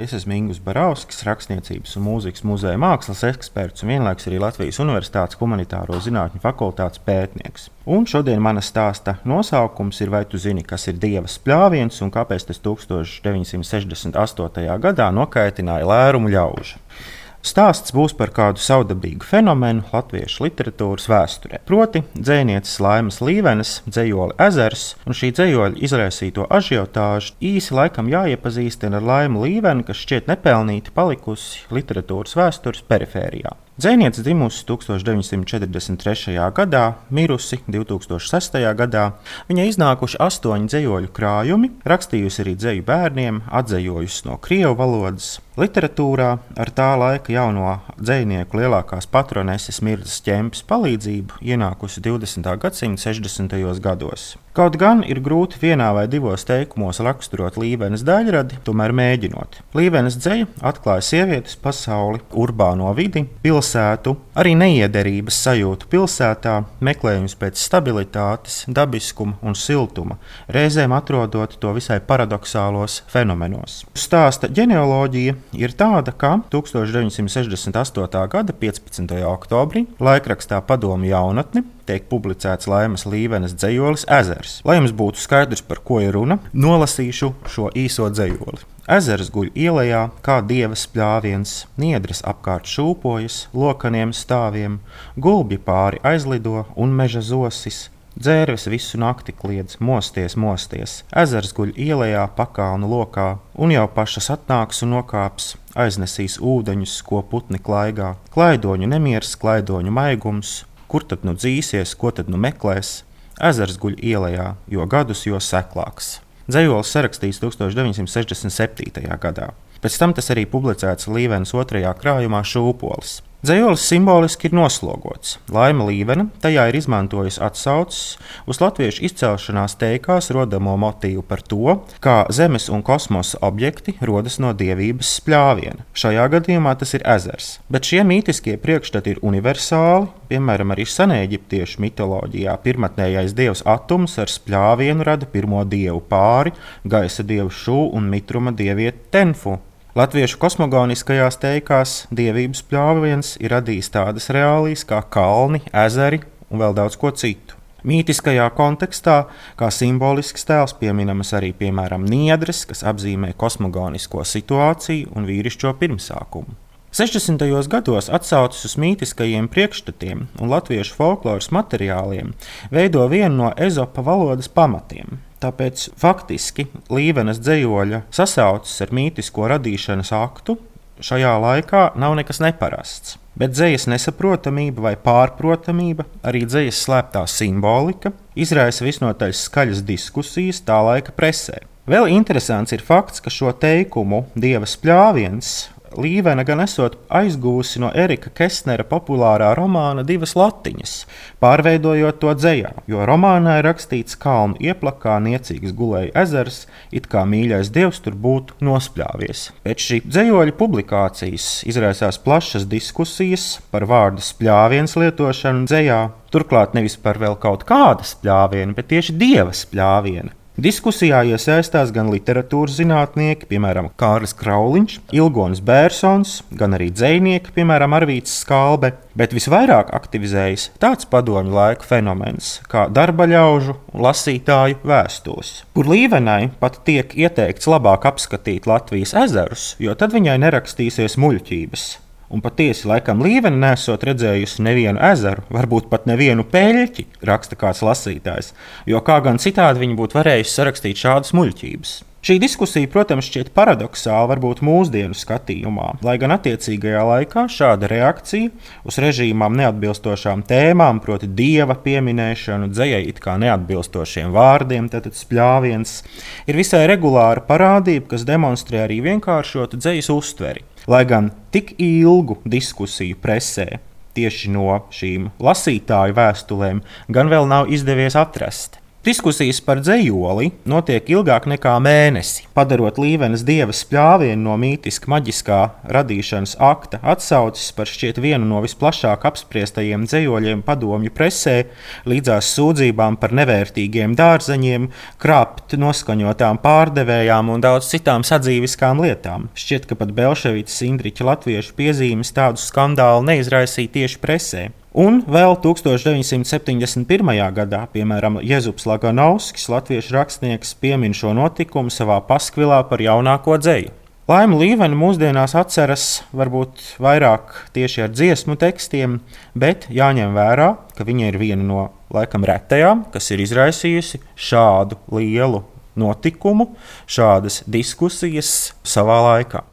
Es esmu Ingūns Barauskas, rakstniecības un mūzikas muzeja mākslas eksperts un vienlaikus arī Latvijas Universitātes humanitāro zinātņu fakultātes pētnieks. Un šodien mana stāsta nosaukums ir Vai tu zini, kas ir dieva spļāviens un kāpēc tas 1968. gadā nokaitināja lērumu ļaužu? Stāsts būs par kādu savdabīgu fenomenu latviešu literatūras vēsturē. Proti, dzinieces laimes līmenis, dzējoli ezers un šī dzējoļa izraisīto ažiotāžu īsi laikam jāiepazīstina ar laimu līmeni, kas šķiet nepelnīti palikusi literatūras vēstures perifērijā. Dzēniece dzimusi 1943. gadā, mirusi 2006. gadā. Viņai iznākuši astoņi dzējoļu krājumi, rakstījusi arī dzēju bērniem, atzējojusi no krievu valodas. Literatūrā ar tā laika jauno dzinieku lielākās patroneses Mirza Čempas palīdzību ienākusi 20. gadsimta 60. gados. Kaut gan ir grūti vienā vai divos teikumos raksturot līmenes daļradi, tomēr mēģinot. Līmenes dzeja atklāja sievietes pasauli, urbāno vidi, pilsētu, arī neiederības sajūtu pilsētā, meklējums pēc stabilitātes, dabiskuma un siltuma, reizēm atrodot to visai paradoxālos fenomenos. Stāsta ģenealoģija ir tāda, ka 1968. gada 15. oktobrī laikrakstā Padomu jaunatni tiek publicēts Laimas Līvenes dzējolis Ezers. Lai jums būtu skaidrs, par ko ir runa, nolasīšu šo īso dzējoli. Ezers guļ ielā, kā dieva spļāviens, niedras apkārt šūpojas, lokaniem stāviem, gulbi pāri aizlido un meža zosis. Dzērves visu nakti kliedz, mosties, mosties. Ezers guļ ielā, pakānu lokā, un jau pašas atnāks un nokāps, aiznesīs ūdeņus, ko putni klaigā. Klaidoņu nemieris, klaidoņu maigums, Kur tad nu dzīsies, ko tad nu meklēs? Ezers guļ ielā, jo gadus jo seklāks. Dzējolis sarakstījis 1967. gadā. Pēc tam tas arī publicēts Līvenes otrajā krājumā Šūpolis. Dzējolis simboliski ir noslogots. Laima Līvena tajā ir izmantojusi atsauces uz latviešu izcelšanās teikās rodamo motīvu par to, kā zemes un kosmosa objekti rodas no dievības spļāviena. Šajā gadījumā tas ir ezers. Bet šie mītiskie priekšstati ir universāli. Piemēram, arī senēģiptiešu mitoloģijā pirmotnējais dievs Atums ar spļāvienu rada pirmo dievu pāri, gaisa dievu Šu un mitruma dievieti Tenfu. Latviešu kosmogoniskajās teikās dievības pļāviens ir radījis tādas reālijas kā kalni, ezeri un vēl daudz ko citu. Mītiskajā kontekstā, kā simbolisks tēls, pieminamas arī piemēram niedres, kas apzīmē kosmogonisko situāciju un vīrišķo pirmsākumu. 60. gados atsauces uz mītiskajiem priekšstatiem un latviešu folkloras materiāliem veido vienu no ezopa valodas pamatiem. Tāpēc faktiski līvenes dzējoļa sasaucas ar mītisko radīšanas aktu šajā laikā nav nekas neparasts. Bet dzīslas nesaprotamība vai pārprotamība, arī dzīslas slēptā simbolika, izraisa visnotaļ skaļas diskusijas tā laika presē. Vēl interesants ir fakts, ka šo teikumu Dieva spļāviens Līvena gan esot aizgūsi no Erika Kesnera populārā romāna divas latiņas, pārveidojot to dzējā, jo romānā ir rakstīts kalnu ieplakā niecīgs gulēja ezers, it kā mīļais dievs tur būtu nospļāvies. Pēc šī dzējoļa publikācijas izraisās plašas diskusijas par vārdu spļāviens lietošanu dzējā, turklāt nevis par vēl kaut kāda spļāviena, bet tieši dieva spļāviena. Diskusijā iesaistās gan literatūras zinātnieki, piemēram, Kārlis Krauliņš, Ilgons Bērsons, gan arī dzinieki, piemēram, Arvīts Skalbe, bet visvairāk aktivizējas tāds padomju laika fenomens kā darba ļaužu un lasītāju vēstules, kur līvenai pat tiek ieteikts labāk apskatīt Latvijas ezerus, jo tad viņai nerakstīsies muļķības. Un patiesi, laikam, līveni nesot redzējusi nevienu ezeru, varbūt pat nevienu peļķi, raksta kāds lasītājs, jo kā gan citādi viņi būtu varējuši sarakstīt šādas muļķības. Šī diskusija, protams, šķiet paradoxāla varbūt mūsdienu skatījumā, lai gan attiecīgajā laikā šāda reakcija uz režīmām neatbilstošām tēmām, proti, dieva pieminēšanu, dzējai it kā neatbilstošiem vārdiem, tātad spļāviens, ir visai regulāra parādība, kas demonstrē arī vienkāršotu dzējas uztveri lai gan tik ilgu diskusiju presē tieši no šīm lasītāju vēstulēm gan vēl nav izdevies atrast. Diskusijas par dzējoli notiek ilgāk nekā mēnesi, padarot līvenes dievas spļāvienu no mītiska maģiskā radīšanas akta atsaucis par šķiet vienu no visplašāk apspriestajiem dzējoļiem padomju presē, līdzās sūdzībām par nevērtīgiem dārzeņiem, krāpt noskaņotām pārdevējām un daudz citām sadzīviskām lietām. Šķiet, ka pat Belševics Indriča latviešu piezīmes tādu skandālu neizraisīja tieši presē. Un vēl 1971. gadā, piemēram, Jēzus Laganovskis, latviešu rakstnieks, piemin šo notikumu savā paskvilā par jaunāko dzeju. Laima Līvena mūsdienās atceras varbūt vairāk tieši ar dziesmu tekstiem, bet jāņem vērā, ka viņa ir viena no laikam retajām, kas ir izraisījusi šādu lielu notikumu, šādas diskusijas savā laikā.